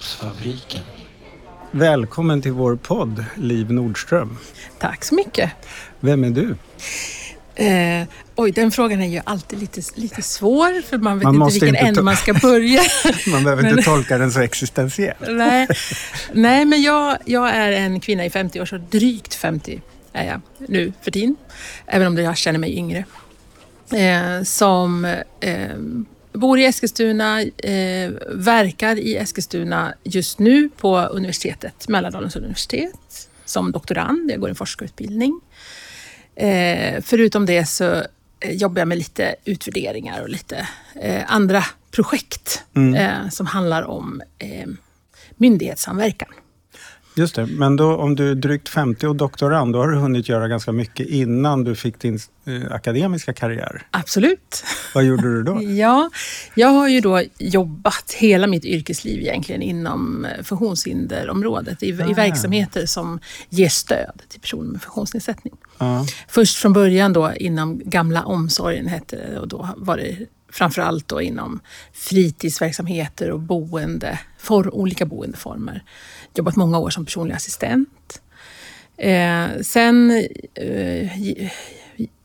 Kunskapsfabriken. Välkommen till vår podd, Liv Nordström. Tack så mycket. Vem är du? Eh, oj, den frågan är ju alltid lite, lite svår för man vet Man inte vilken ände man ska börja. Man behöver Men- inte tolka den så existentiellt. Nej, Nej men jag, jag är en kvinna i 50-års och drygt 50 är jag nu för tiden. Även om jag känner mig yngre. Eh, som eh, bor i Eskilstuna, eh, verkar i Eskilstuna just nu på universitetet, Mälardalens universitet, som doktorand. Jag går en forskarutbildning. Eh, förutom det så eh, jobbar jag med lite utvärderingar och lite eh, andra projekt eh, som handlar om eh, myndighetssamverkan. Just det, men då, om du är drygt 50 och doktorand, då har du hunnit göra ganska mycket innan du fick din eh, akademiska karriär. Absolut. Vad gjorde du då? Ja, jag har ju då jobbat hela mitt yrkesliv egentligen inom eh, funktionshinderområdet i, i Ah. verksamheter som ger stöd till personer med funktionsnedsättning. Ja. Först från början då inom gamla omsorgen hette det och då var det framförallt då inom fritidsverksamheter och boende, for, olika boendeformer. Jobbat många år som personlig assistent. Eh, sen eh, gi-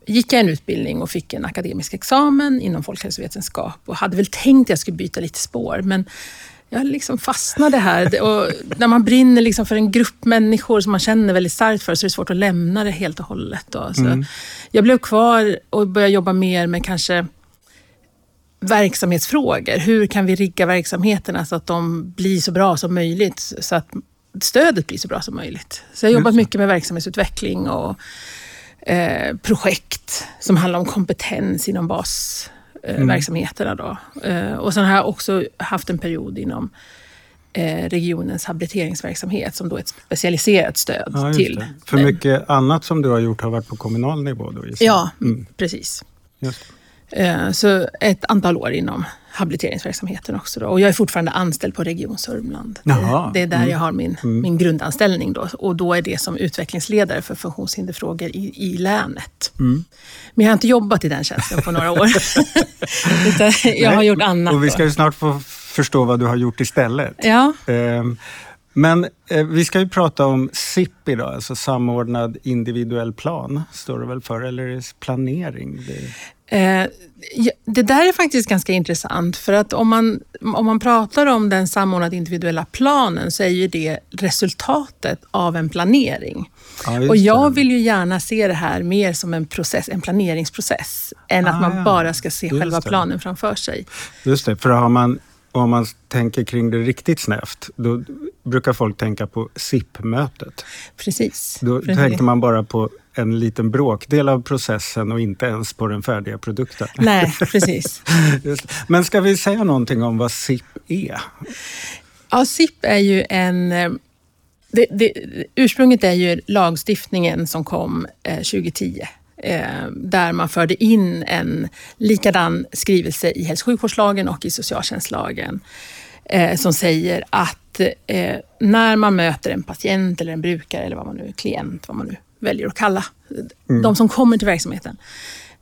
gick jag en utbildning och fick en akademisk examen inom folkhälsovetenskap och hade väl tänkt att jag skulle byta lite spår men jag liksom fastnade här. Och när man brinner liksom för en grupp människor som man känner väldigt starkt för så är det svårt att lämna det helt och hållet. Då. Så Jag blev kvar och började jobba mer med kanske verksamhetsfrågor. Hur kan vi rigga verksamheterna så att de blir så bra som möjligt? Så att stödet blir så bra som möjligt. Så jag har jobbat mycket med verksamhetsutveckling och eh, projekt som handlar om kompetens inom basverksamheterna. Då. Eh, och sen har jag också haft en period inom eh, regionens habiliteringsverksamhet som då är ett specialiserat stöd Ja, till... det. För mycket annat som du har gjort har varit på kommunal nivå då? Ja, precis. Just. Eh, Så ett antal år inom habiliteringsverksamheten också. Då. Och jag är fortfarande anställd på Region Sörmland. Det, Jaha. det är där jag har min, min grundanställning. Då. Och då är det som utvecklingsledare för funktionshinderfrågor i, i länet. Men jag har inte jobbat i den tjänsten på några år. Utan jag har Nej, gjort annat. Och vi ska ju snart få förstå vad du har gjort istället. Ja, Ehm, Men eh, vi ska ju prata om SIP idag, alltså samordnad individuell plan, står det väl för, eller är det planering? Det... det där är faktiskt ganska intressant för att om man, om man pratar om den samordnade individuella planen så är ju det resultatet av en planering. Ja, Och jag vill ju gärna se det här mer som en process, en planeringsprocess, än Ah, att man ja. bara ska se Just själva det. planen framför sig. Just det, för har man, om man tänker kring det riktigt snävt, då brukar folk tänka på SIP-mötet. Precis. Då Precis. tänkte man bara på en liten bråkdel av processen och inte ens på den färdiga produkten. Nej, precis. Men ska vi säga någonting om vad SIP är? Ja, SIP är ju en... eh, Det, det, ursprunget är ju lagstiftningen som kom eh, 2010 eh, där man förde in en likadan skrivelse i hälso och sjukvårdslagen och i socialtjänstlagen eh, som säger att eh, när man möter en patient eller en brukare eller vad man nu, klient, vad man nu väljer att kalla de som kommer till verksamheten.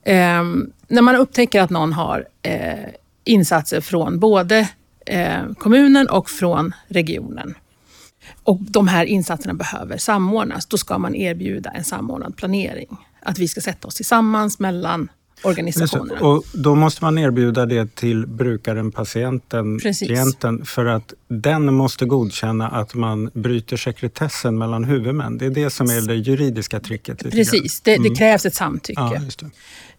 Eh, när man upptäcker att någon har eh, insatser från både eh, kommunen och från regionen och de här insatserna behöver samordnas, då ska man erbjuda en samordnad planering. Att vi ska sätta oss tillsammans mellan. Organisationerna. Och då måste man erbjuda det till brukaren, patienten, Precis. klienten för att den måste godkänna att man bryter sekretessen mellan huvudmän. Det är det som är det juridiska tricket. Precis, det, det krävs ett samtycke. Ja.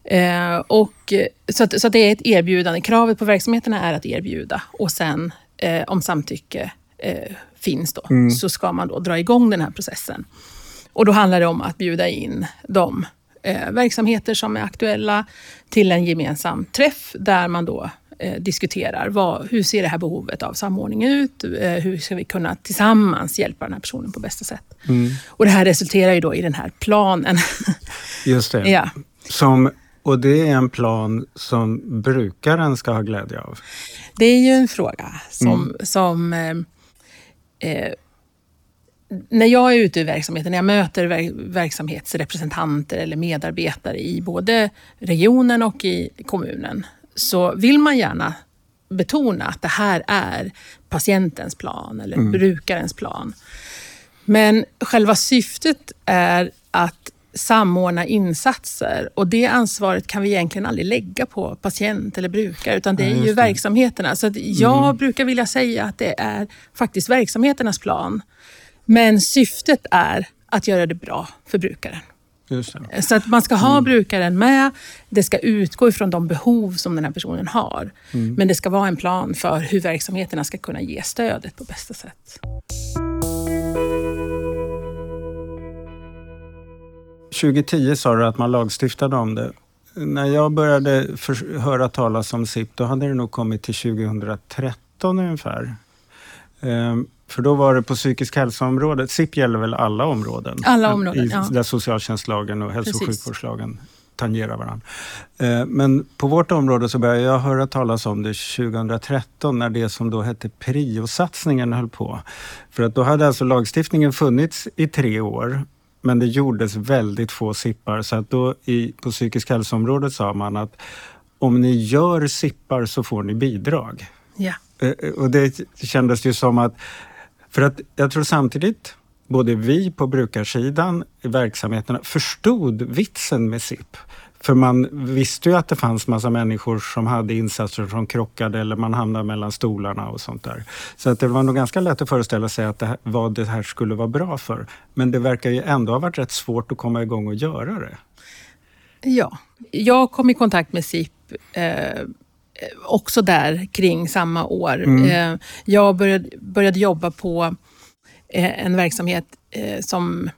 Eh, och, så, att, så att det är ett erbjudande. Kravet på verksamheterna är att erbjuda och sen eh, om samtycke eh, finns då, så ska man då dra igång den här processen. Och då handlar det om att bjuda in de eh, verksamheter som är aktuella till en gemensam träff där man då eh, diskuterar vad, hur ser det här behovet av samordning ut? Eh, hur ska vi kunna tillsammans hjälpa den här personen på bästa sätt? Och det här resulterar ju då i den här planen. Just det. ja. Som, och det är en plan som brukaren ska ha glädje av. Det är ju en fråga som, som eh, eh, när jag är ute i verksamheten, när jag möter ver verksamhetsrepresentanter eller medarbetare i både regionen och i kommunen, så vill man gärna betona att det här är patientens plan eller brukarens plan. Men själva syftet är att samordna insatser och det ansvaret kan vi egentligen aldrig lägga på patient eller brukare utan det är ju det. verksamheterna. Så jag brukar vilja säga att det är faktiskt verksamheternas plan. Men syftet är att göra det bra för brukaren. Det. Så att man ska ha brukaren med. Det ska utgå ifrån de behov som den här personen har. Men det ska vara en plan för hur verksamheterna ska kunna ge stödet på bästa sätt. 2010 sa du att man lagstiftade om det. När jag började höra talas om SIP, då hade det nog kommit till 2013 ungefär. Ehm, för då var det på psykisk hälsoområdet. SIP gäller väl alla områden? Alla områden, I, ja. Där socialtjänstlagen och hälso och Precis. sjukvårdslagen tangerar varandra. Ehm, men på vårt område så började jag höra talas om det 2013 när det som då hette PRIO-satsningen höll på. För att då hade alltså lagstiftningen funnits i tre år men det gjordes väldigt få sippar så att då i, på psykisk hälsoområdet sa man att om ni gör sippar så får ni bidrag. Ja. Eh, eh, Och det kändes ju som att, för att jag tror samtidigt både vi på brukarsidan i verksamheterna förstod vitsen med SIP. För man visste ju att det fanns massa människor som hade insatser som krockade eller man hamnade mellan stolarna och sånt där. Så att det var nog ganska lätt att föreställa sig att det här, vad det här skulle vara bra för. Men det verkar ju ändå ha varit rätt svårt att komma igång och göra det. Ja. Jag kom i kontakt med SIP eh, också där kring samma år. Eh, jag började, började jobba på eh, en verksamhet eh, som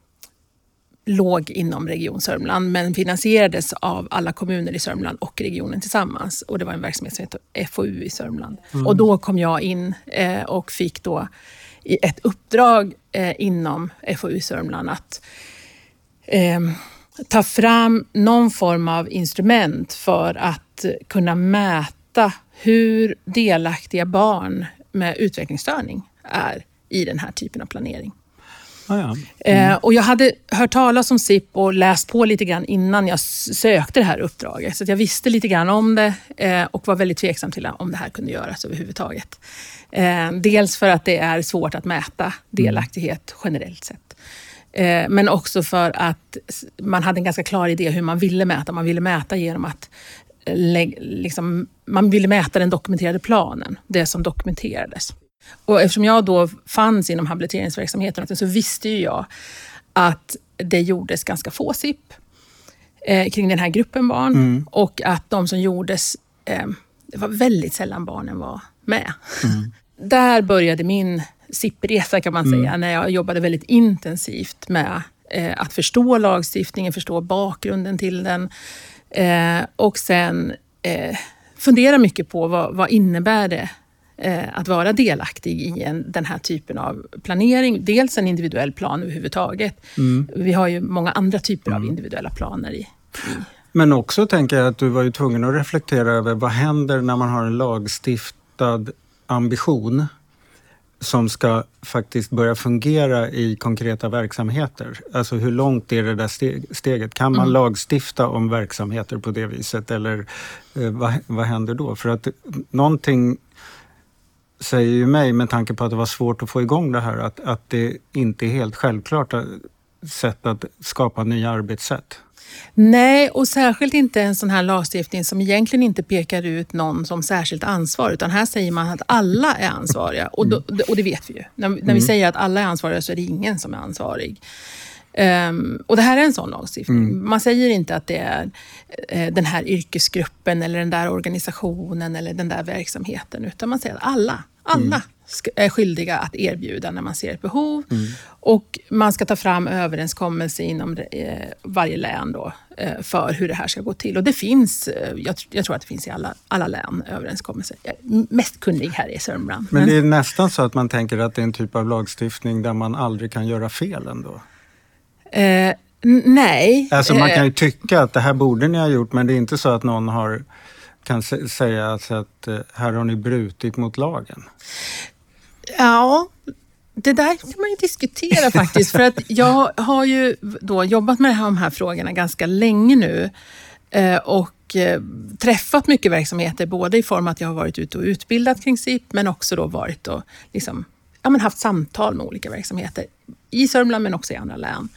låg inom Region Sörmland men finansierades av alla kommuner i Sörmland och regionen tillsammans. Och Det var en verksamhet som hette FoU i Sörmland. Och Då kom jag in eh, och fick då ett uppdrag eh, inom FoU Sörmland att eh, ta fram någon form av instrument för att kunna mäta hur delaktiga barn med utvecklingsstörning är i den här typen av planering. Ah, ja. Eh, och jag hade hört talas om SIP och läst på lite grann innan jag sökte det här uppdraget. Så jag visste lite grann om det eh, och var väldigt tveksam till om det här kunde göras överhuvudtaget. Eh, dels för att det är svårt att mäta delaktighet generellt sett. Eh, men också för att man hade en ganska klar idé hur man ville mäta. Man ville mäta genom att liksom, man ville mäta den dokumenterade planen, det som dokumenterades. Och eftersom jag då fanns inom habiliteringsverksamheten så visste ju jag att det gjordes ganska få SIP eh, kring den här gruppen barn och att de som gjordes, eh, det var väldigt sällan barnen var med. Där började min SIP-resa kan man säga, när jag jobbade väldigt intensivt med eh, att förstå lagstiftningen, förstå bakgrunden till den eh, och sen eh, fundera mycket på vad, vad innebär det eh, att vara delaktig i en, den här typen av planering. Dels en individuell plan överhuvudtaget. Vi har ju många andra typer av individuella planer i, Men också tänker jag att du var ju tvungen att reflektera över vad händer när man har en lagstiftad ambition som ska faktiskt börja fungera i konkreta verksamheter. Alltså hur långt är det där steg, steget? Kan man lagstifta om verksamheter på det viset eller eh, vad, vad händer då? För att någonting säger ju mig, med tanke på att det var svårt att få igång det här, att, att det inte är helt självklart sätt att skapa nya arbetssätt. Nej, och särskilt inte en sån här lagstiftning som egentligen inte pekar ut någon som särskilt ansvarig, utan här säger man att alla är ansvariga. Och, då, och det vet vi ju. När, när vi säger att alla är ansvariga så är det ingen som är ansvarig. Ehm, och det här är en sån lagstiftning. Man säger inte att det är eh, den här yrkesgruppen eller den där organisationen eller den där verksamheten, utan man säger att alla, alla ska- är skyldiga att erbjuda när man ser ett behov. Och man ska ta fram överenskommelser inom eh, varje län då, eh, för hur det här ska gå till. Och det finns, eh, jag, jag tror att det finns i alla, alla län överenskommelser. Jag är mest kunnig här i Sörmland. Men det är nästan så att man tänker att det är en typ av lagstiftning där man aldrig kan göra fel ändå. Eh, nej. Alltså man kan ju tycka att det här borde ni ha gjort men det är inte så att någon har, kan sä- säga alltså att eh, här har ni brutit mot lagen. Ja, det där kan man ju diskutera faktiskt. För att jag har ju då jobbat med de här frågorna ganska länge nu. Eh, Och eh, träffat mycket verksamheter, både i form att jag har varit ute och utbildat kring SIP, men också då varit och liksom, ja, men haft samtal med olika verksamheter i Sörmland, men också i andra län.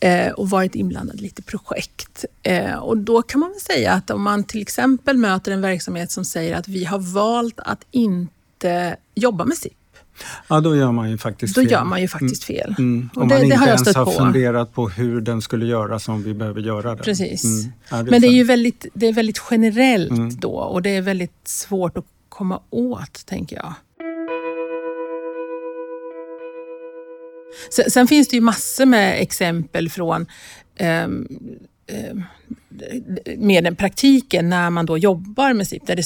Eh, och varit inblandad i lite projekt. Eh, och då kan man väl säga att om man till exempel möter en verksamhet som säger att vi har valt att inte jobba med SIP, Ja, då gör man ju faktiskt då fel. gör man ju faktiskt fel. Mm. Och Om det, man det inte har ens har på. funderat på hur den skulle göras om vi behöver göra den. Precis. Mm. Ja, Men det är ju väldigt, det är väldigt generellt Mm. då och det är väldigt svårt att komma åt, tänker jag. Sen, sen finns det ju massor med exempel från ehm, ehm med den praktiken när man då jobbar med SIP, där det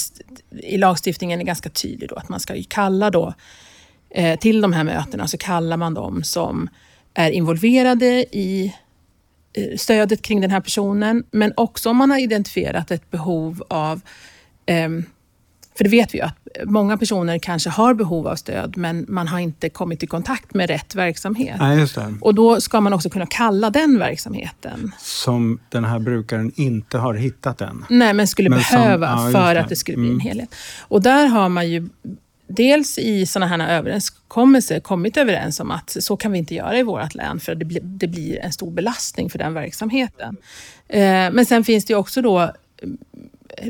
i lagstiftningen är ganska tydligt då att man ska ju kalla då eh, till de här mötena så kallar man dem som är involverade i eh, stödet kring den här personen, men också om man har identifierat ett behov av eh, för det vet vi ju att många personer kanske har behov av stöd, men man har inte kommit i kontakt med rätt verksamhet. Nej, just det. Och då ska man också kunna kalla den verksamheten. Som den här brukaren inte har hittat än. Nej, men skulle Men som- behöva ja, just för det. att det skulle bli Mm. en helhet. Och där har man ju dels i sådana här överenskommelser kommit överens om att så kan vi inte göra i vårt län för det blir, en stor belastning för den verksamheten. Eh, men sen finns det också då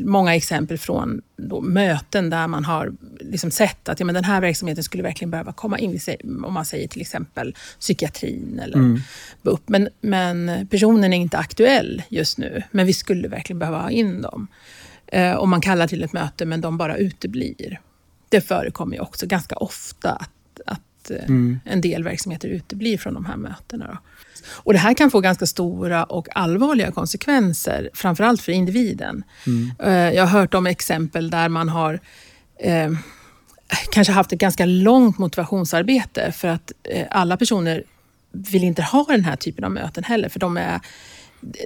många exempel från då möten där man har liksom sett att ja, men den här verksamheten skulle verkligen behöva komma in. Om man säger till exempel psykiatrin eller BUP. Men, men personen är inte aktuell just nu, men vi skulle verkligen behöva ha in dem. Eh, och man kallar till ett möte men de bara uteblir. Det förekommer ju också ganska ofta att, att eh, en del verksamheter uteblir från de här mötena. Då. Och det här kan få ganska stora och allvarliga konsekvenser, framförallt för individen. Eh, Jag har hört om exempel där man har eh, kanske haft ett ganska långt motivationsarbete för att eh, alla personer vill inte ha den här typen av möten heller, för de är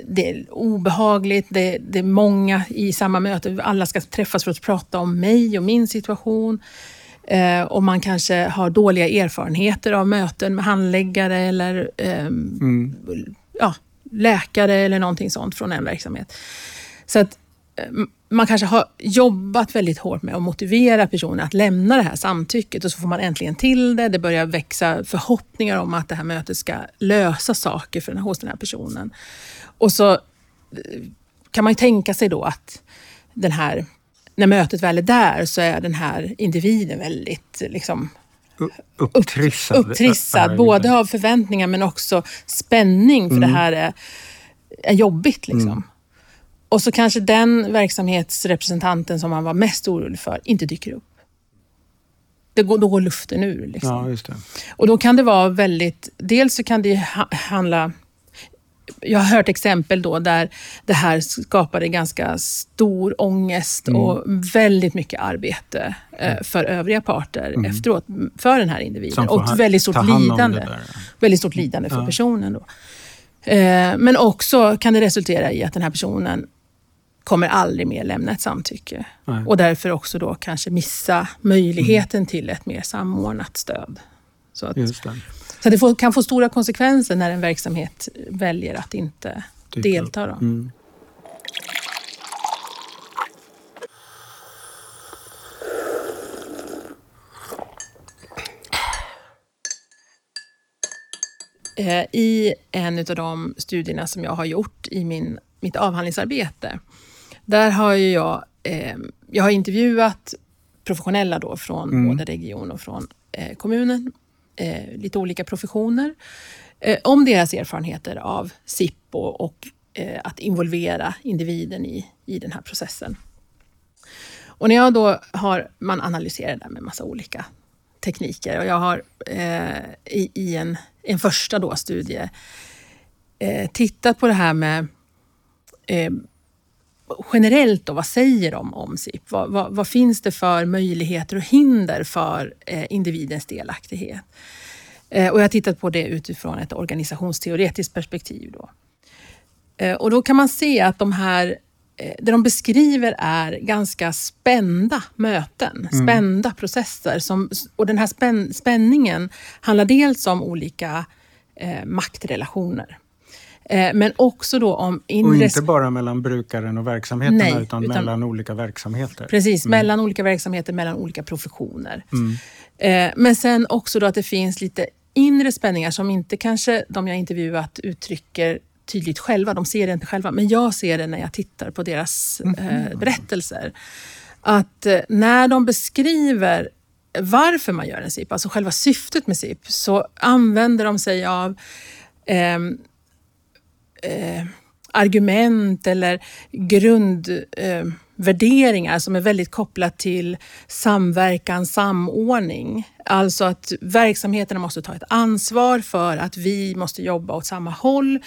det är obehagligt, det, det är många i samma möte. Alla ska träffas för att prata om mig och min situation. Eh, och man kanske har dåliga erfarenheter av möten med handläggare eller ehm, ja, läkare eller någonting sånt från en verksamhet. Så att eh, man kanske har jobbat väldigt hårt med att motivera personer att lämna det här samtycket och så får man äntligen till det. Det börjar växa förhoppningar om att det här mötet ska lösa saker för den, hos den här personen. Och så eh, kan man ju tänka sig då att den här, när mötet väl är där så är den här individen väldigt liksom, Upptrissad. upptrissad, både av förväntningar men också spänning, för det här är, är jobbigt. Liksom. Och så kanske den verksamhetsrepresentanten som man var mest orolig för inte dyker upp. Det går, då går luften ur. Liksom. Ja. Och då kan det vara väldigt... Dels så kan det handla... Jag har hört exempel då där det här skapade ganska stor ångest Mm. och väldigt mycket arbete eh, för övriga parter efteråt, för den här individen. Och ha- väldigt stort lidande. Väldigt stort lidande för personen. Då. Eh, men också kan det resultera i att den här personen kommer aldrig mer lämna ett samtycke. Nej. Och därför också då kanske missa möjligheten till ett mer samordnat stöd. Så, att. Så det får, kan få stora konsekvenser när en verksamhet väljer att inte upp. delta. Då. Mm. Eh, I en av de studierna som jag har gjort i min, mitt avhandlingsarbete, där har jag, eh, jag har intervjuat professionella då från både region och från eh, kommunen, eh, lite olika professioner, eh, om deras erfarenheter av SIP och, och eh, att involvera individen i, i den här processen. Och när jag då har, man analyserar det där med massa olika tekniker och jag har eh, i, i en, en första då studie eh, tittat på det här med eh, generellt då, vad säger de om SIP? Vad, vad, vad finns det för möjligheter och hinder för eh, individens delaktighet? Eh, och jag har tittat på det utifrån ett organisationsteoretiskt perspektiv. Då. Eh, och då kan man se att de här eh, det de beskriver är ganska spända möten, spända processer. Som, och den här spänn, spänningen handlar dels om olika eh, maktrelationer. Eh, men också då om Och inre... inte bara mellan brukaren och verksamheterna Nej, utan, utan- mellan olika verksamheter. Precis, mellan olika verksamheter, mellan olika professioner. Mm. Eh, men sen också då att det finns lite inre spänningar som inte kanske de jag intervjuat uttrycker tydligt själva. De ser det inte själva, men jag ser det när jag tittar på deras eh, berättelser. Att eh, när de beskriver varför man gör en SIP, alltså själva syftet med SIP, så använder de sig av ehm, eh, argument eller grundvärderingar eh, som är väldigt kopplat till samverkan, samordning. Alltså att verksamheterna måste ta ett ansvar för att vi måste jobba åt samma håll.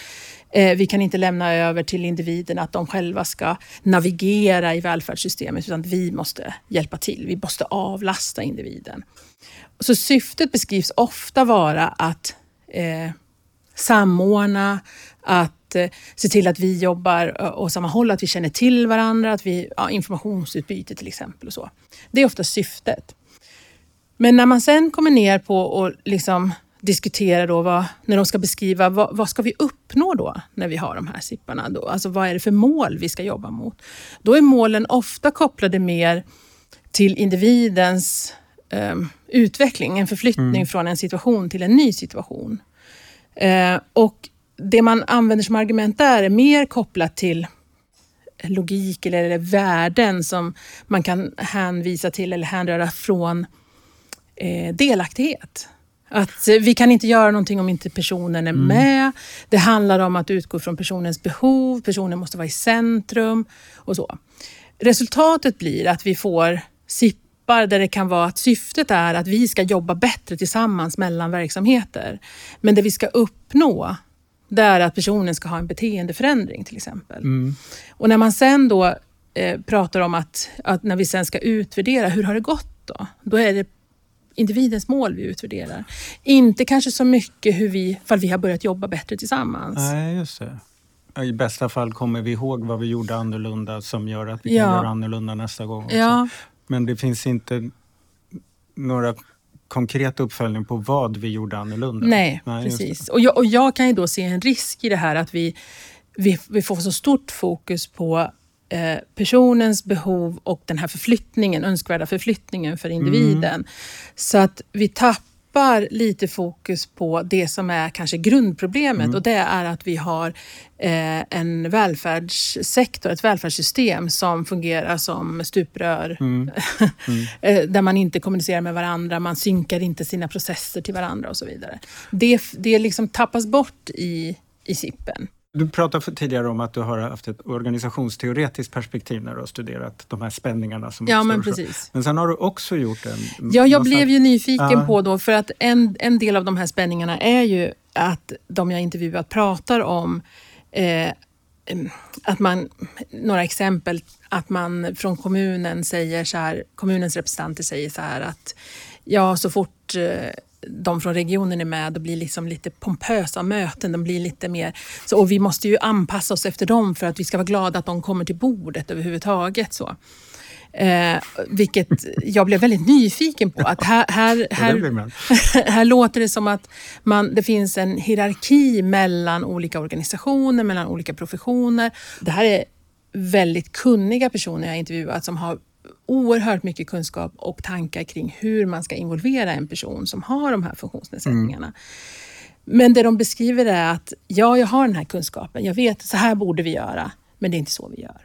Eh, vi kan inte lämna över till individerna att de själva ska navigera i välfärdssystemet utan vi måste hjälpa till. Vi måste avlasta individen. Så syftet beskrivs ofta vara att eh, samordna, att eh, se till att vi jobbar eh, åt samma håll, att vi känner till varandra, att vi, ja, informationsutbyte till exempel. Och så. Det är ofta syftet. Men när man sen kommer ner på och liksom diskuterar då vad, när de ska beskriva vad, vad ska vi uppnå då när vi har de här SIPparna? Då? Alltså vad är det för mål vi ska jobba mot? Då är målen ofta kopplade mer till individens eh, utveckling, en förflyttning från en situation till en ny situation. Eh, och det man använder som argument där är mer kopplat till logik eller, värden som man kan hänvisa till eller hänröra från eh, delaktighet. Att vi kan inte göra någonting om inte personen är med. Det handlar om att utgå från personens behov, personen måste vara i centrum och så. Resultatet blir att vi får SIPPar där det kan vara att syftet är att vi ska jobba bättre tillsammans mellan verksamheter. Men det vi ska uppnå, det är att personen ska ha en beteendeförändring till exempel. Och när man sen då eh, pratar om att, att när vi sen ska utvärdera, hur har det gått då? Då är det individens mål vi utvärderar. Inte kanske så mycket hur vi, för vi har börjat jobba bättre tillsammans. Nej, just det. I bästa fall kommer vi ihåg vad vi gjorde annorlunda som gör att vi Ja. kan göra annorlunda nästa gång. också. Ja, Men det finns inte några konkret uppföljning på vad vi gjorde annorlunda. nej, det. precis. Och jag, och jag kan ju då se en risk i det här att vi, vi, vi får så stort fokus på eh, personens behov och den här förflyttningen, önskvärda förflyttningen för individen. Så att vi tappar lite fokus på det som är kanske grundproblemet och det är att vi har eh, en välfärdssektor, ett välfärdssystem som fungerar som stuprör. Eh, där man inte kommunicerar med varandra, man synkar inte sina processer till varandra och så vidare. Det, det liksom tappas bort i, i SIPen. Du pratade tidigare om att du har haft ett organisationsteoretiskt perspektiv när du har studerat de här spänningarna som Ja, men precis. Men sen har du också gjort en... Ja, jag massa- blev ju nyfiken Ja. på då, för att en, en del av de här spänningarna är ju att de jag intervjuat pratar om eh, em, att man, några exempel, att man från kommunen säger så här, kommunens representanter säger så här att ja, så fort eh, de från regionen är med, då blir liksom lite pompösa möten. De blir lite mer, så, och vi måste ju anpassa oss efter dem för att vi ska vara glada att de kommer till bordet överhuvudtaget. Så. Eh, vilket jag blev väldigt nyfiken på. Att här, här, här, här låter det som att man, det finns en hierarki mellan olika organisationer, mellan olika professioner. Det här är väldigt kunniga personer jag intervjuat som har oerhört mycket kunskap och tankar kring hur man ska involvera en person som har de här funktionsnedsättningarna. Men det de beskriver är att ja, jag har den här kunskapen, jag vet så här borde vi göra, men det är inte så vi gör.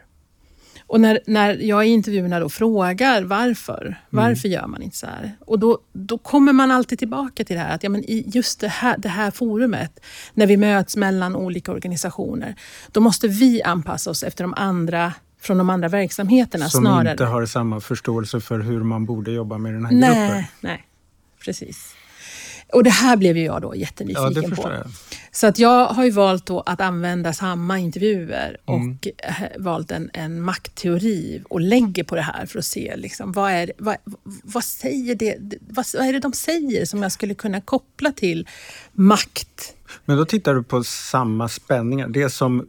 Och när, när jag i intervjuerna då frågar varför, varför gör man inte så här? Och då, då kommer man alltid tillbaka till det här att ja, men i just det här, det här forumet, när vi möts mellan olika organisationer, då måste vi anpassa oss efter de andra från de andra verksamheterna Som snarare. inte har samma förståelse för hur man borde jobba med den här gruppen. nej, nej, precis. Och det här blev ju jag då Ja, jättenyfiken det på. jag. Så att jag har ju valt att använda samma intervjuer Mm. och eh, valt en, en maktteori och lägger på det här för att se liksom, vad, är, vad, vad, säger det, vad, vad är det de säger som jag skulle kunna koppla till makt. Men då tittar du på samma spänningar. Det som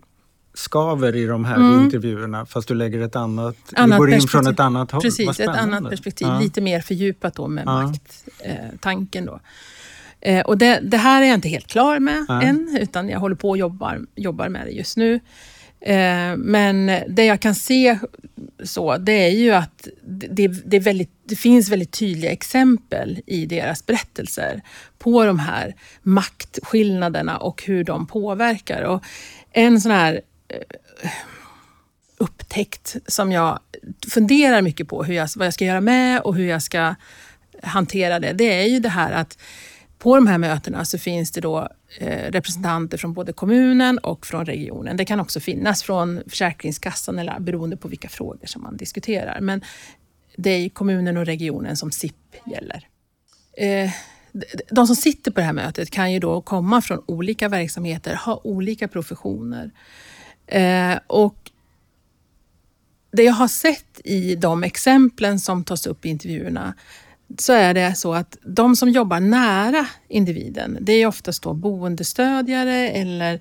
skaver i de här Mm. intervjuerna fast du lägger ett annat, Annat går in från ett annat håll. Precis, ett annat perspektiv. Ja. Lite mer fördjupat då med Ja. makttanken. då. Eh, och det, det, här är jag inte helt klar med Nej. än, utan jag håller på och jobbar, jobbar med det just nu. Eh, men det jag kan se så, det är ju att det, det, väldigt, det, finns väldigt tydliga exempel i deras berättelser på de här maktskillnaderna och hur de påverkar. Och en sån här eh, Eh, upptäckt som jag funderar mycket på hur jag, vad jag ska göra med och hur jag ska hantera det, det är ju det här att på de här mötena så finns det då eh, representanter från både kommunen och från regionen. Det kan också finnas från Försäkringskassan eller beroende på vilka frågor som man diskuterar. Men det är kommunen och regionen som SIP gäller. Eh, de som sitter på det här mötet kan ju då komma från olika verksamheter, ha olika professioner. Eh, och det jag har sett i de exemplen som tas upp i intervjuerna så är det så att de som jobbar nära individen, det är oftast då boendestödjare eller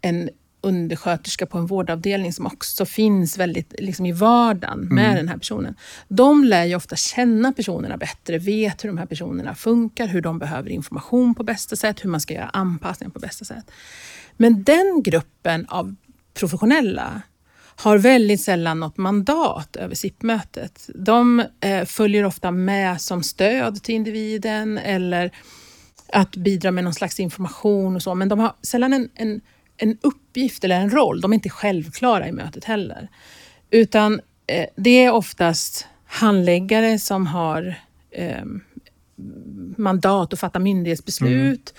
en undersköterska på en vårdavdelning som också finns väldigt liksom i vardagen med mm. den här personen. De lär ju ofta känna personerna bättre, vet hur de här personerna funkar, hur de behöver information på bästa sätt, hur man ska göra anpassningar på bästa sätt. Men den gruppen av professionella har väldigt sällan något mandat över SIP-mötet. De eh, följer ofta med som stöd till individen eller att bidra med någon slags information och så, men de har sällan en, en, en uppgift eller en roll. De är inte självklara i mötet heller. Utan eh, det är oftast handläggare som har eh, mandat att fatta myndighetsbeslut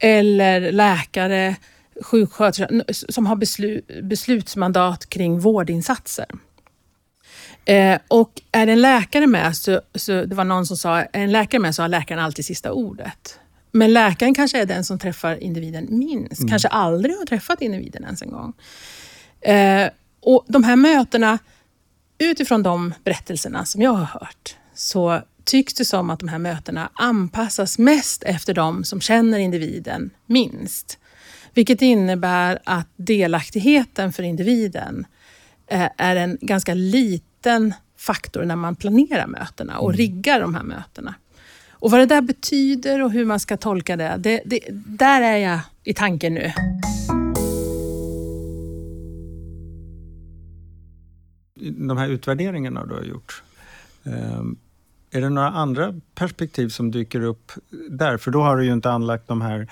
mm. eller läkare sjuksköterska som har beslut, beslutsmandat kring vårdinsatser. Eh, och är en läkare med, så, så, det var någon som sa, är en läkare med så har läkaren alltid sista ordet. Men läkaren kanske är den som träffar individen minst, mm. kanske aldrig har träffat individen ens en gång. Eh, och de här mötena, utifrån de berättelserna som jag har hört, så tycks det som att de här mötena anpassas mest efter de som känner individen minst. Vilket innebär att delaktigheten för individen eh, är en ganska liten faktor när man planerar mötena och mm. riggar de här mötena. Och vad det där betyder och hur man ska tolka det, det, det där är jag i tanken nu. De här utvärderingarna du har gjort, ehm, är det några andra perspektiv som dyker upp där? För då har du ju inte anlagt de här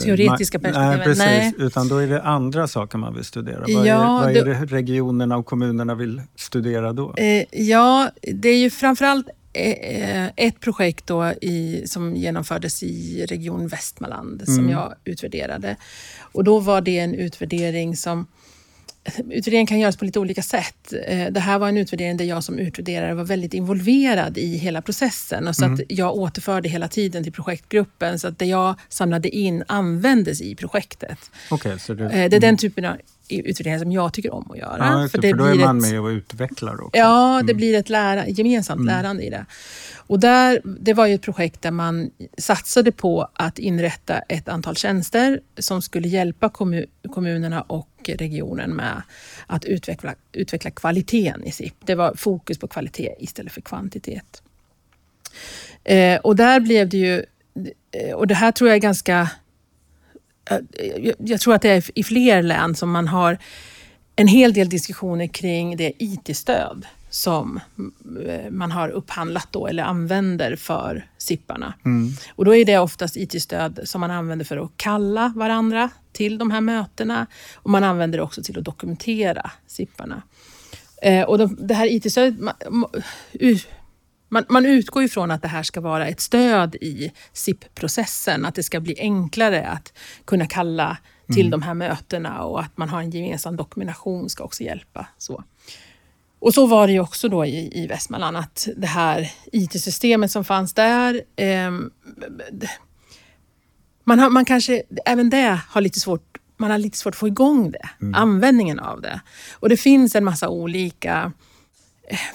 teoretiska perspektivet. Nej, precis. Nej. Utan då är det andra saker man vill studera. Vad, ja, är, vad är det regionerna och kommunerna vill studera då? Eh, ja, det är ju framförallt eh, ett projekt då i, som genomfördes i Region Västmanland mm. som jag utvärderade. Och då var det en utvärdering som Utvärdering kan göras på lite olika sätt. Eh, det här var en utvärdering där jag som utvärderare var väldigt involverad i hela processen. Och så mm. att jag återförde hela tiden till projektgruppen så att det jag samlade in användes i projektet. Okay, det, eh, det är den mm. typen av utvärderingar som jag tycker om att göra. Ja, för, det för då är man ett, med och utvecklar också. Ja, det mm. blir ett lära, gemensamt mm. lärande i det. Och där, det var ju ett projekt där man satsade på att inrätta ett antal tjänster som skulle hjälpa kommunerna och regionen med att utveckla, utveckla kvaliteten i SIP. Det var fokus på kvalitet istället för kvantitet. Eh, och där blev det ju, eh, och det här tror jag är ganska, jag tror att det är i fler län som man har en hel del diskussioner kring det IT-stöd som eh, man har upphandlat då, eller använder för SIPparna. Mm. Och då är det oftast IT-stöd som man använder för att kalla varandra till de här mötena och man använder det också till att dokumentera SIPparna. Eh, och de, det här IT-stödet, man, man, utgår ifrån att det här ska vara ett stöd i SIP-processen, att det ska bli enklare att kunna kalla till mm. de här mötena och att man har en gemensam dokumentation ska också hjälpa. Så. Och så var det ju också då i, i Västmanland att det här IT-systemet som fanns där, eh, man, har, man kanske, även det har lite svårt, man har lite svårt att få igång det, mm. användningen av det. Och det finns en massa olika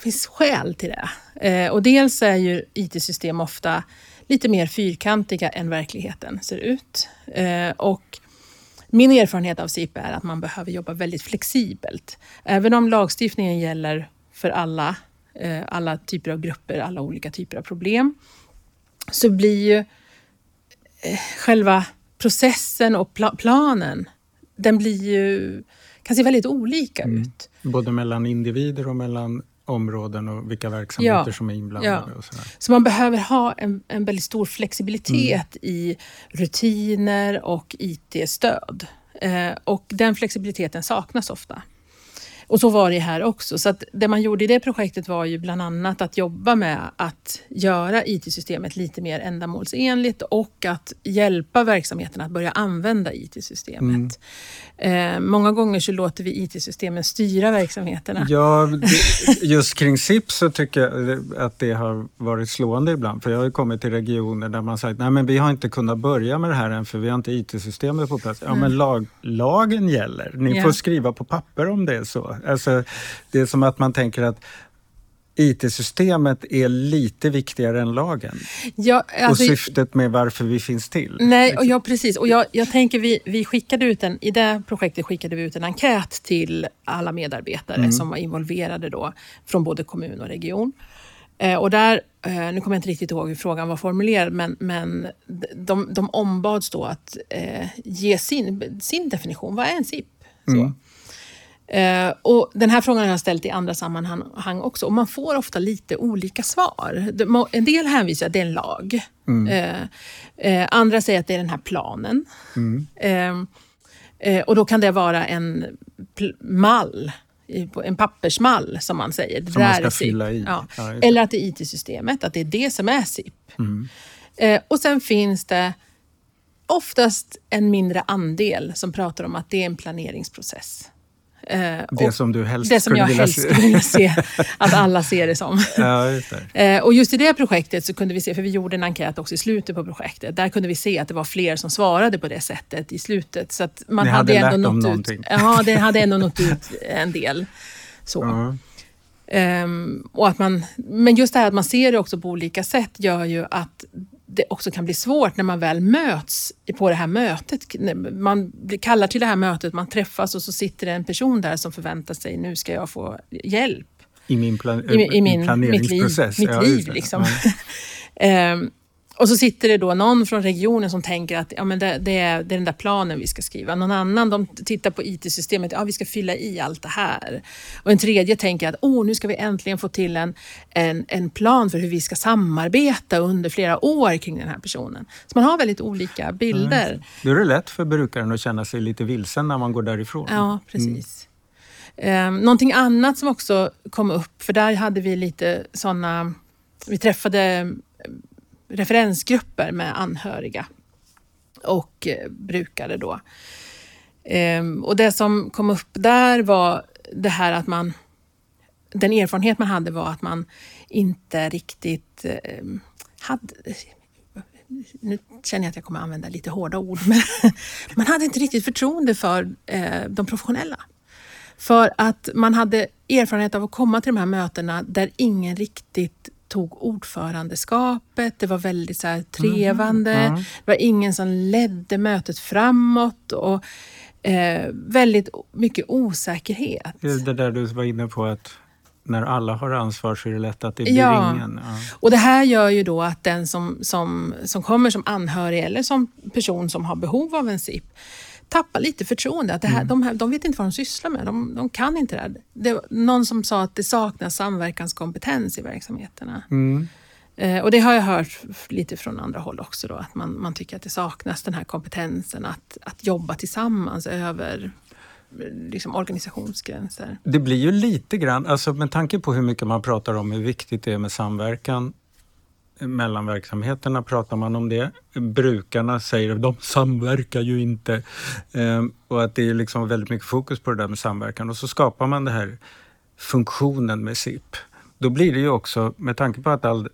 finns skäl till det. Eh, och dels är ju IT-system ofta lite mer fyrkantiga än verkligheten ser ut. Eh, och min erfarenhet av SIP är att man behöver jobba väldigt flexibelt. Även om lagstiftningen gäller för alla, eh, alla typer av grupper, alla olika typer av problem, så blir ju eh, själva processen och pla planen, den blir ju, kan se väldigt olika Mm. ut. Både mellan individer och mellan områden och vilka verksamheter Ja. som är inblandade. Ja. Och sådär. Så man behöver ha en, en väldigt stor flexibilitet Mm. i rutiner och IT-stöd. Eh, och den flexibiliteten saknas ofta. Och så var det här också. Så att det man gjorde i det projektet var ju bland annat att jobba med att göra IT-systemet lite mer ändamålsenligt och att hjälpa verksamheterna att börja använda IT-systemet. Eh, många gånger så låter vi IT-systemen styra verksamheterna. Ja, just kring SIP så tycker jag att det har varit slående ibland. För jag har ju kommit till regioner där man sagt nej men vi har inte kunnat börja med det här än för vi har inte IT-systemet på plats. Ja men lag, lagen gäller. Ni Ja. får skriva på papper om det är så. Alltså, det är som att man tänker att IT-systemet är lite viktigare än lagen. Ja, alltså- och syftet med varför vi finns till. Nej, och ja, precis. Och jag, jag tänker vi, vi skickade ut en, i det projektet skickade vi ut en enkät till alla medarbetare som var involverade då från både kommun och region. Eh, och där, eh, nu kommer jag inte riktigt ihåg hur frågan var formulerad, men, men de, de ombads då att eh, ge sin, sin definition. Vad är en SIP? Så. Eh, och den här frågan har jag ställt i andra sammanhang också och man får ofta lite olika svar. En del hänvisar att det är en lag. Eh, eh, andra säger att det är den här planen. Eh, eh, och då kan det vara en mall, en pappersmall som man säger. Som man ska fylla i. Ja. Eller att det är IT-systemet, att det är det som är SIP. Eh, och sen finns det oftast en mindre andel som pratar om att det är en planeringsprocess. Eh, Det som du helst det som jag helst se. skulle vilja se att alla ser det som. Ja, just det. Eh, och just i det projektet så kunde vi se, för vi gjorde en enkät också i slutet på projektet, där kunde vi se att det var fler som svarade på det sättet i slutet. Så att man Ni hade, hade ändå nått ut. någonting. Ja, det hade ändå nått ut en del. Så. Ja. Ehm, och att man, men just det här att man ser det också på olika sätt gör ju att det också kan bli svårt när man väl möts på det här mötet. Man kallar till det här mötet, man träffas och så sitter det en person där som förväntar sig, nu ska jag få hjälp I min, plan- i, i min, mitt liv. planeringsprocess. Mitt Ja, just liv liksom. Ja. Och så sitter det då någon från regionen som tänker att ja, men det, det, är, det är den där planen vi ska skriva. Någon annan de tittar på IT-systemet, ja vi ska fylla i allt det här. Och en tredje tänker att oh, nu ska vi äntligen få till en, en, en plan för hur vi ska samarbeta under flera år kring den här personen. Så man har väldigt olika bilder. Då är det lätt för brukaren att känna sig lite vilsen när man går därifrån. Ja, precis. Mm. någonting annat som också kom upp, för där hade vi lite sådana... Vi träffade referensgrupper med anhöriga och eh, brukare då. Ehm, och det som kom upp där var det här att man... Den erfarenhet man hade var att man inte riktigt ehm, hade nu känner jag att jag kommer använda lite hårda ord, men man hade inte riktigt förtroende för eh, de professionella. För att man hade erfarenhet av att komma till de här mötena där ingen riktigt tog ordförandeskapet. Det var väldigt så här trevande. Mm, Det var ingen som ledde mötet framåt och eh, väldigt mycket osäkerhet. Det där du var inne på att när alla har ansvar så är det lätt att det blir Ja. ingen. Ja. Och det här gör ju då att den som, som, som kommer som anhörig eller som person som har behov av en SIP tappar lite förtroende. Att det här, de, här, de vet inte vad de sysslar med. De, de kan inte det här. Det var någon som sa att det saknas samverkanskompetens i verksamheterna. Mm. Eh, och det har jag hört lite från andra håll också. Då, att man, man tycker att det saknas den här kompetensen att, att jobba tillsammans över liksom, organisationsgränser. Det blir ju lite grann, alltså med tanke på hur mycket man pratar om hur viktigt det är med samverkan mellan verksamheterna pratar man om det. Brukarna säger att de samverkar ju inte. Ehm, och att det är liksom väldigt mycket fokus på det där med samverkan. Och så skapar man den här funktionen med SIP. Då blir det ju också, med tanke på att all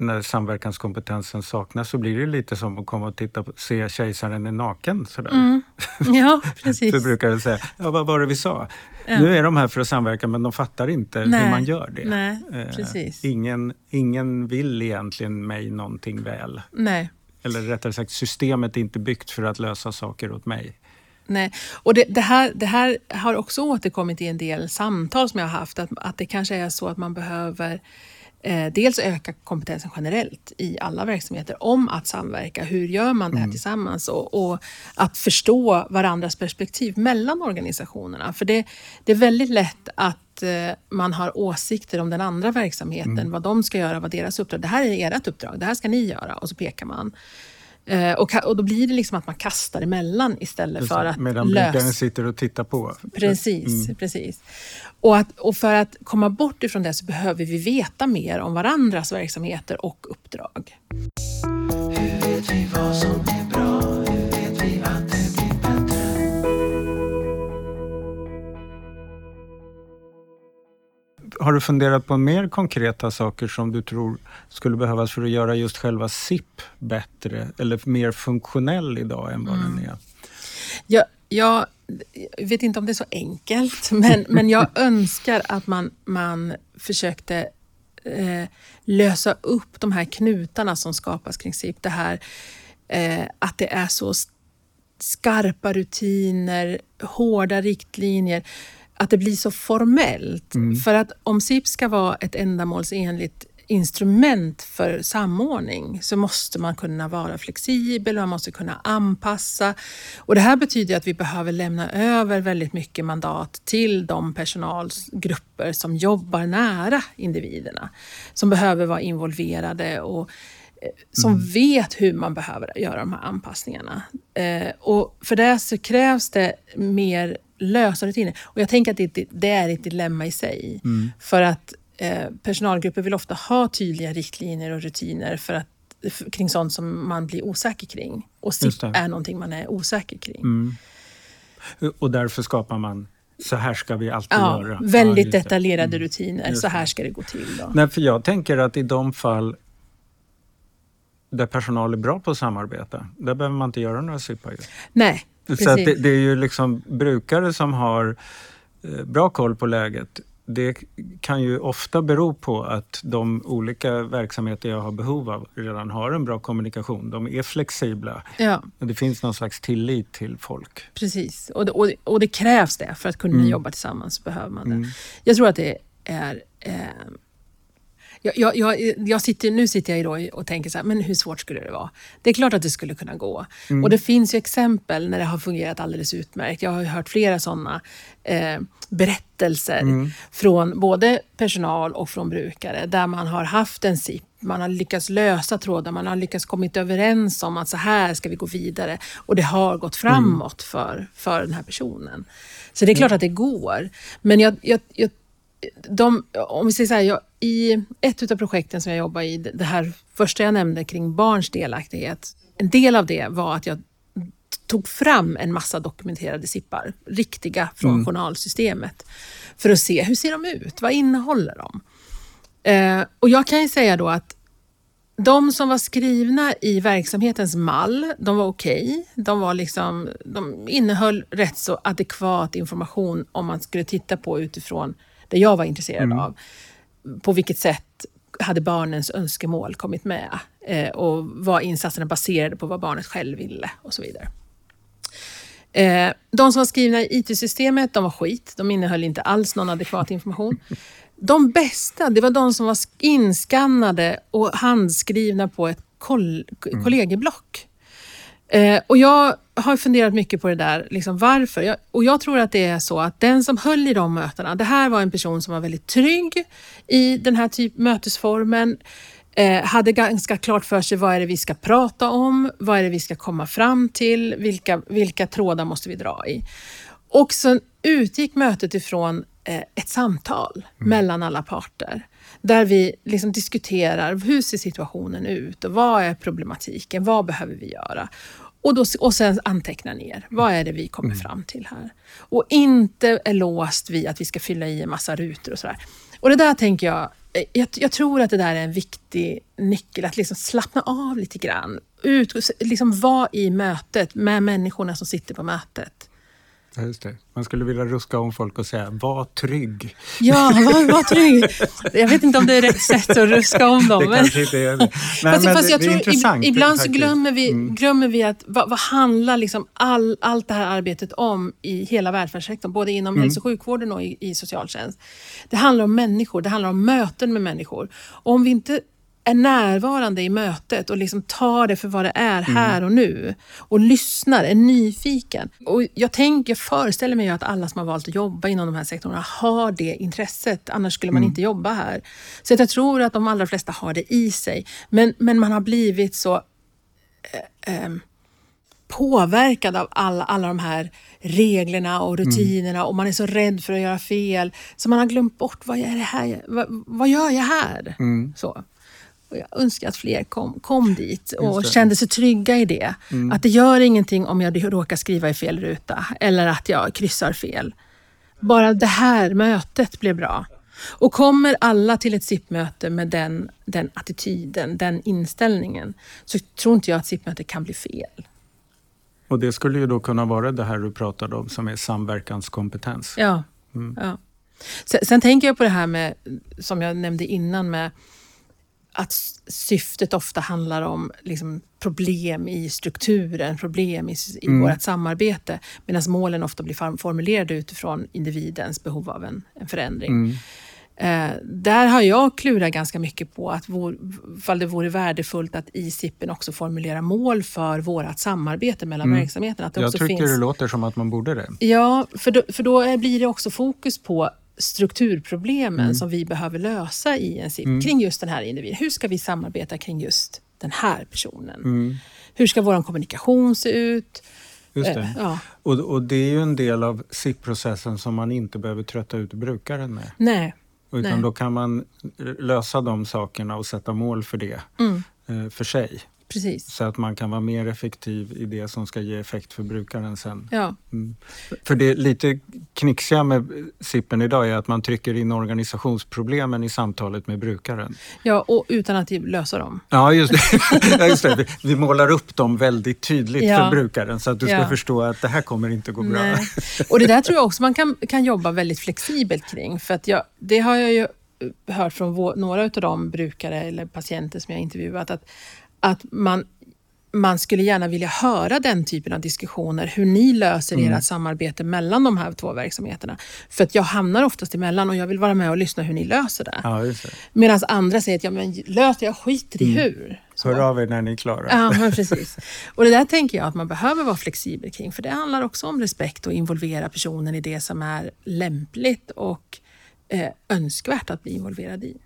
när samverkanskompetensen saknas så blir det lite som att komma och titta på, se kejsaren är naken. Sådär. Ja, precis. Så brukar jag säga, ja, vad var det vi sa? Nu är de här för att samverka men de fattar inte hur Nej. man gör det. Nej, Eh, precis. Ingen, ingen vill egentligen mig någonting väl. Nej. Eller rättare sagt, systemet är inte byggt för att lösa saker åt mig. Nej. Och det, det, här, det här har också återkommit i en del samtal som jag har haft, att, att det kanske är så att man behöver eh, dels öka kompetensen generellt i alla verksamheter om att samverka. Hur gör man det här tillsammans? Och, och, att förstå varandras perspektiv mellan organisationerna. För det, det är väldigt lätt att eh, man har åsikter om den andra verksamheten, vad de ska göra, vad deras uppdrag Det här är ert uppdrag, det här ska ni göra. Och så pekar man. Eh, och, och då blir det liksom att man kastar emellan istället för att Medan lösa... brukaren sitter och tittar på. Precis, Mm. precis. Och, att, och för att komma bort ifrån det så behöver vi veta mer om varandras verksamheter och uppdrag. Hur vet vi vad som är Har du funderat på mer konkreta saker som du tror skulle behövas för att göra just själva SIP bättre eller mer funktionell idag än vad den Mm. är? Jag, jag vet inte om det är så enkelt, men, men jag önskar att man, man försökte eh, lösa upp de här knutarna som skapas kring SIP. Det här eh, att det är så skarpa rutiner, hårda riktlinjer, att det blir så formellt. För att om SIP ska vara ett ändamålsenligt instrument för samordning så måste man kunna vara flexibel, man måste kunna anpassa. Och det här betyder att vi behöver lämna över väldigt mycket mandat till de personalgrupper som jobbar nära individerna. Som behöver vara involverade och eh, som vet hur man behöver göra de här anpassningarna. Eh, och för det så krävs det mer lösa rutiner. Och jag tänker att det, det är ett dilemma i sig. För att eh, personalgrupper vill ofta ha tydliga riktlinjer och rutiner för att, för, kring sånt som man blir osäker kring. Och SIP är någonting man är osäker kring. Och därför skapar man, så här ska vi alltid Ja, göra. väldigt Ja, detaljerade rutiner. Just Så här ska det gå till. Då. Nej, för jag tänker att i de fall där personal är bra på att samarbeta, där behöver man inte göra några SIPar. ju. Nej. Så det, det är ju liksom brukare som har eh, bra koll på läget. Det kan ju ofta bero på att de olika verksamheter jag har behov av redan har en bra kommunikation. De är flexibla. ja. Det finns någon slags tillit till folk. Precis, och det, och, det- och det krävs det. För att kunna Mm. jobba tillsammans behöver man det. Jag tror att det är... Eh, jag, jag, jag, sitter, nu sitter jag då och tänker så här, men hur svårt skulle det vara? Det är klart att det skulle kunna gå. Mm. Och det finns ju exempel när det har fungerat alldeles utmärkt. Jag har hört flera sådana eh, berättelser Mm. från både personal och från brukare där man har haft en SIP man har lyckats lösa trådar, man har lyckats kommit överens om att så här ska vi gå vidare. Och det har gått framåt för, för den här personen. Så det är klart att det går. Men jag, jag, jag, de, om vi säger så här, jag, i ett av projekten som jag jobbar i, det här första jag nämnde kring barns delaktighet. En del av det var att jag tog fram en massa dokumenterade sippar, riktiga från journalsystemet, för att se hur ser de ut, vad innehåller de? Eh, och jag kan ju säga då att de som var skrivna i verksamhetens mall, de var okej. De, var liksom, de innehöll rätt så adekvat information om man skulle titta på utifrån det jag var intresserad av. På vilket sätt hade barnens önskemål kommit med eh, och var insatserna baserade på vad barnet själv ville och så vidare. Eh, de som var skrivna i IT-systemet, de var skit. De innehöll inte alls någon adekvat information. De bästa, det var de som var inskannade och handskrivna på ett koll kollegieblock. Eh, och jag har funderat mycket på det där, liksom varför. Jag, och jag tror att det är så att den som höll i de mötena, det här var en person som var väldigt trygg i den här typ mötesformen. Eh, hade ganska klart för sig vad är det vi ska prata om, vad är det vi ska komma fram till, vilka, vilka trådar måste vi dra i. Och sen utgick mötet ifrån eh, ett samtal mellan alla parter. Där vi liksom diskuterar hur ser situationen ut och vad är problematiken, vad behöver vi göra? Och, då, och sen anteckna ner, vad är det vi kommer fram till här? Och inte är låst vid att vi ska fylla i en massa rutor och sådär. Och det där tänker jag, eh, jag, jag tror att det där är en viktig nyckel, att liksom slappna av lite grann. Ut, liksom vara i mötet med människorna som sitter på mötet. Ja, Just det. Man skulle vilja ruska om folk och säga var trygg. Ja, var, var trygg. Jag vet inte om det är rätt sätt att ruska om dem. Det men- kanske inte är det. Fast, men fast jag tror ibland så glömmer vi, Mm. glömmer vi att vad, vad handlar liksom all, allt det här arbetet om i hela välfärdssektorn, både inom Mm. hälso och sjukvården och i, i socialtjänst. Det handlar om människor, det handlar om möten med människor. Och om vi inte är närvarande i mötet och liksom tar det för vad det är Mm. här och nu och lyssnar, är nyfiken. Och jag tänker, föreställer mig att alla som har valt att jobba inom de här sektorerna har det intresset, annars skulle man inte jobba här. Så jag tror att de allra flesta har det i sig. Men, men man har blivit så eh, ehm, påverkad av alla, alla de här reglerna och rutinerna och man är så rädd för att göra fel. Så man har glömt bort, vad är det här? Vad, vad gör jag här? Så. Och jag önskar att fler kom, kom dit och kände sig trygga i det. Att det gör ingenting om jag råkar skriva i fel ruta eller att jag kryssar fel. Bara det här mötet blev bra. Och kommer alla till ett SIP-möte med den, den attityden, den inställningen, så tror inte jag att SIP-mötet kan bli fel. Och det skulle ju då kunna vara det här du pratade om som är samverkanskompetens. Ja. ja. Sen, sen tänker jag på det här med, som jag nämnde innan, med att syftet ofta handlar om liksom, problem i strukturen, problem i, i vårt samarbete, medan målen ofta blir form- formulerade utifrån individens behov av en, en förändring. Eh, där har jag klurat ganska mycket på att vår, fall det vore värdefullt att i SIPen också formulera mål för vårt samarbete mellan verksamheterna. Att det Jag också tycker finns... det låter som att man borde det. Ja, för då, för då blir det också fokus på strukturproblemen Mm. som vi behöver lösa i en SIP kring just den här individen. Hur ska vi samarbeta kring just den här personen? Mm. Hur ska vår kommunikation se ut? Just Eh, det. ja. Och, och det är ju en del av SIP-processen som man inte behöver trötta ut brukaren med. Nej. Utan Nej. då kan man lösa de sakerna och sätta mål för det Mm, eh, för sig. Precis. Så att man kan vara mer effektiv i det som ska ge effekt för brukaren sen. Ja. Mm. För det lite knixiga med SIPen idag är att man trycker in organisationsproblemen i samtalet med brukaren. ja, och utan att lösa dem. Ja, just det. just det. Vi, målar upp dem väldigt tydligt Ja. för brukaren så att du ska Ja. förstå att det här kommer inte gå bra. Och det där tror jag också man kan, kan jobba väldigt flexibelt kring. För att jag, det har jag ju hört från vår, några av de brukare eller patienter som jag intervjuat, att, att man, man skulle gärna vilja höra den typen av diskussioner, hur ni löser Mm. ert samarbete mellan de här två verksamheterna. För att jag hamnar oftast emellan och jag vill vara med och lyssna hur ni löser det. Ja, det. Medan andra säger att ja, men löser jag skiter i hur. Så. Hör av er när ni är klara. Ja, men precis. Och det där tänker jag att man behöver vara flexibel kring, för det handlar också om respekt och involvera personen i det som är lämpligt och eh, önskvärt att bli involverad i.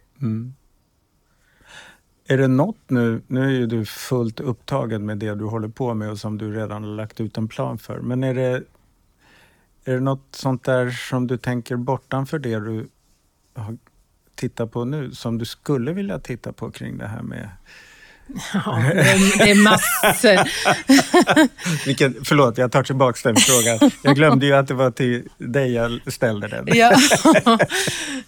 Är det något nu, nu är ju du fullt upptagen med det du håller på med och som du redan har lagt ut en plan för. Men är det, är det något sånt där som du tänker bortanför det du har tittat på nu som du skulle vilja titta på kring det här med... Ja, det är, massor. Vilken, förlåt, jag tar tillbaka den frågan. Jag glömde ju att det var till dig jag ställde den. Ja,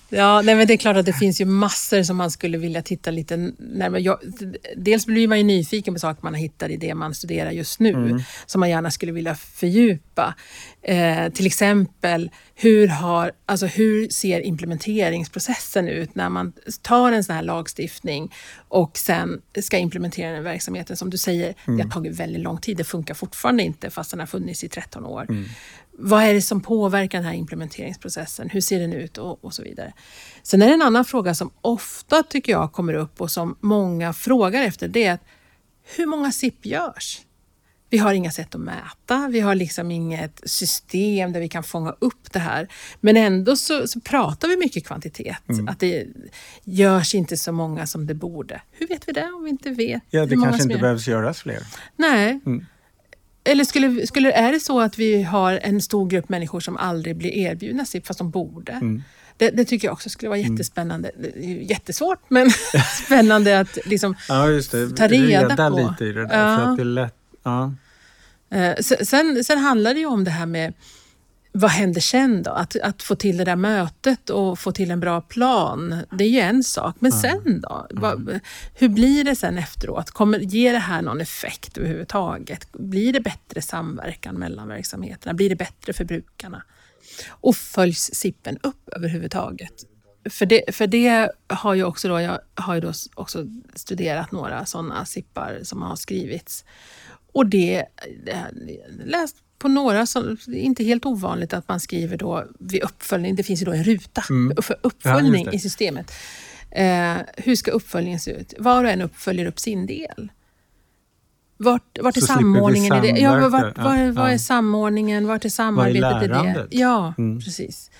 ja nej, men det är klart att det finns ju massor som man skulle vilja titta lite närmare. Jag, dels blir man ju nyfiken på saker man har hittat i det man studerar just nu, som man gärna skulle vilja fördjupa. Eh, till exempel, hur, har, alltså hur ser implementeringsprocessen ut när man tar en sån här lagstiftning och sen ska implementera den verksamheten? Som du säger, det har tagit väldigt lång tid. Det funkar fortfarande inte fast den har funnits i 13 år. Vad är det som påverkar den här implementeringsprocessen? Hur ser den ut? Och, och så vidare. Sen är det en annan fråga som ofta tycker jag kommer upp och som många frågar efter. Det är att hur många SIP görs? Vi har inga sätt att mäta, vi har liksom inget system där vi kan fånga upp det här. Men ändå så, så pratar vi mycket kvantitet, att det görs inte så många som det borde. Hur vet vi det om vi inte vet Ja, det kanske inte gör? behövs göras fler. Nej. Mm. Eller skulle, skulle, är det så att vi har en stor grupp människor som aldrig blir erbjudna SIP fast de borde? Mm. Det, det tycker jag också skulle vara jättespännande. Det är ju Jättesvårt, men spännande att liksom... Ja. Ta reda på. lite i det där. Ja. För att det är lätt, ja. Eh, se- sen, sen handlar det ju om det här med vad händer sen då? Att, att få till det där mötet och få till en bra plan, det är ju en sak. Men sen då? Vad, hur blir det sen efteråt? Kommer, ger det här någon effekt överhuvudtaget? Blir det bättre samverkan mellan verksamheterna? Blir det bättre för brukarna? Och följs SIPen upp överhuvudtaget? För det, för det har ju också då, jag har ju då också studerat några sådana SIPar som har skrivits. Och det, läst på några, är inte helt ovanligt att man skriver då vid uppföljning, det finns ju då en ruta Mm. för uppföljning Ja, i systemet. Eh, hur ska uppföljningen se ut? Var och en uppföljer upp sin del. Vart, vart är Så samordningen i det? Ja, vart, var, Ja, var är samordningen? Vart är samarbetet i det? Ja, Mm. precis.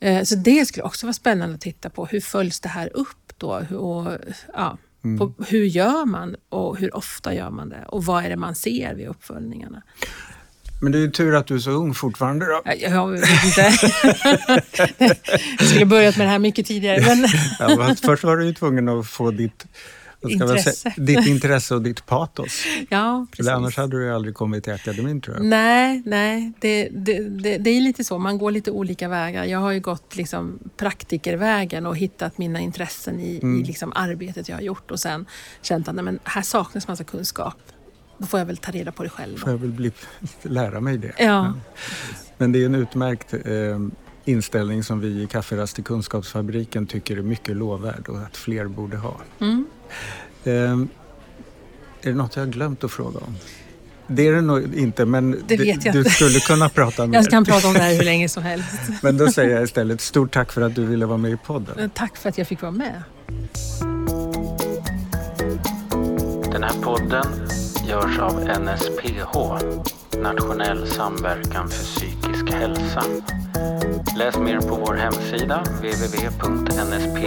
Eh, Så det skulle också vara spännande att titta på. Hur följs det här upp då? Och, ja, Mm. på, hur gör man och hur ofta gör man det? Och vad är det man ser vid uppföljningarna? Men det är ju tur att du är så ung fortfarande då. Jag, jag vet inte. jag skulle börjat med det här mycket tidigare. Men Ja, först var du ju tvungen att få ditt, Intresse. säga, ditt intresse och ditt patos. ja, precis. Annars hade du aldrig kommit till akademin tror jag. Nej, nej det, det, det, det är lite så. Man går lite olika vägar. Jag har ju gått liksom praktikervägen och hittat mina intressen i, Mm. i liksom arbetet jag har gjort och sen känt att nej, men här saknas massa kunskap. Då får jag väl ta reda på det själv. Får jag väl bli, lära mig det. Ja, Men det är en utmärkt eh, inställning som vi i Kafferast i Kunskapsfabriken tycker är mycket lovvärd och att fler borde ha. mm. Eh, är det något jag har glömt att fråga om? Det är det nog inte, men Det vet jag du inte. skulle kunna prata mer. jag kan prata om det här hur länge som helst. Men då säger jag istället stort tack för att du ville vara med i podden. Tack för att jag fick vara med. Den här podden görs av NSPH, Nationell samverkan för psykisk hälsa. Läs mer på vår hemsida www.nsph.se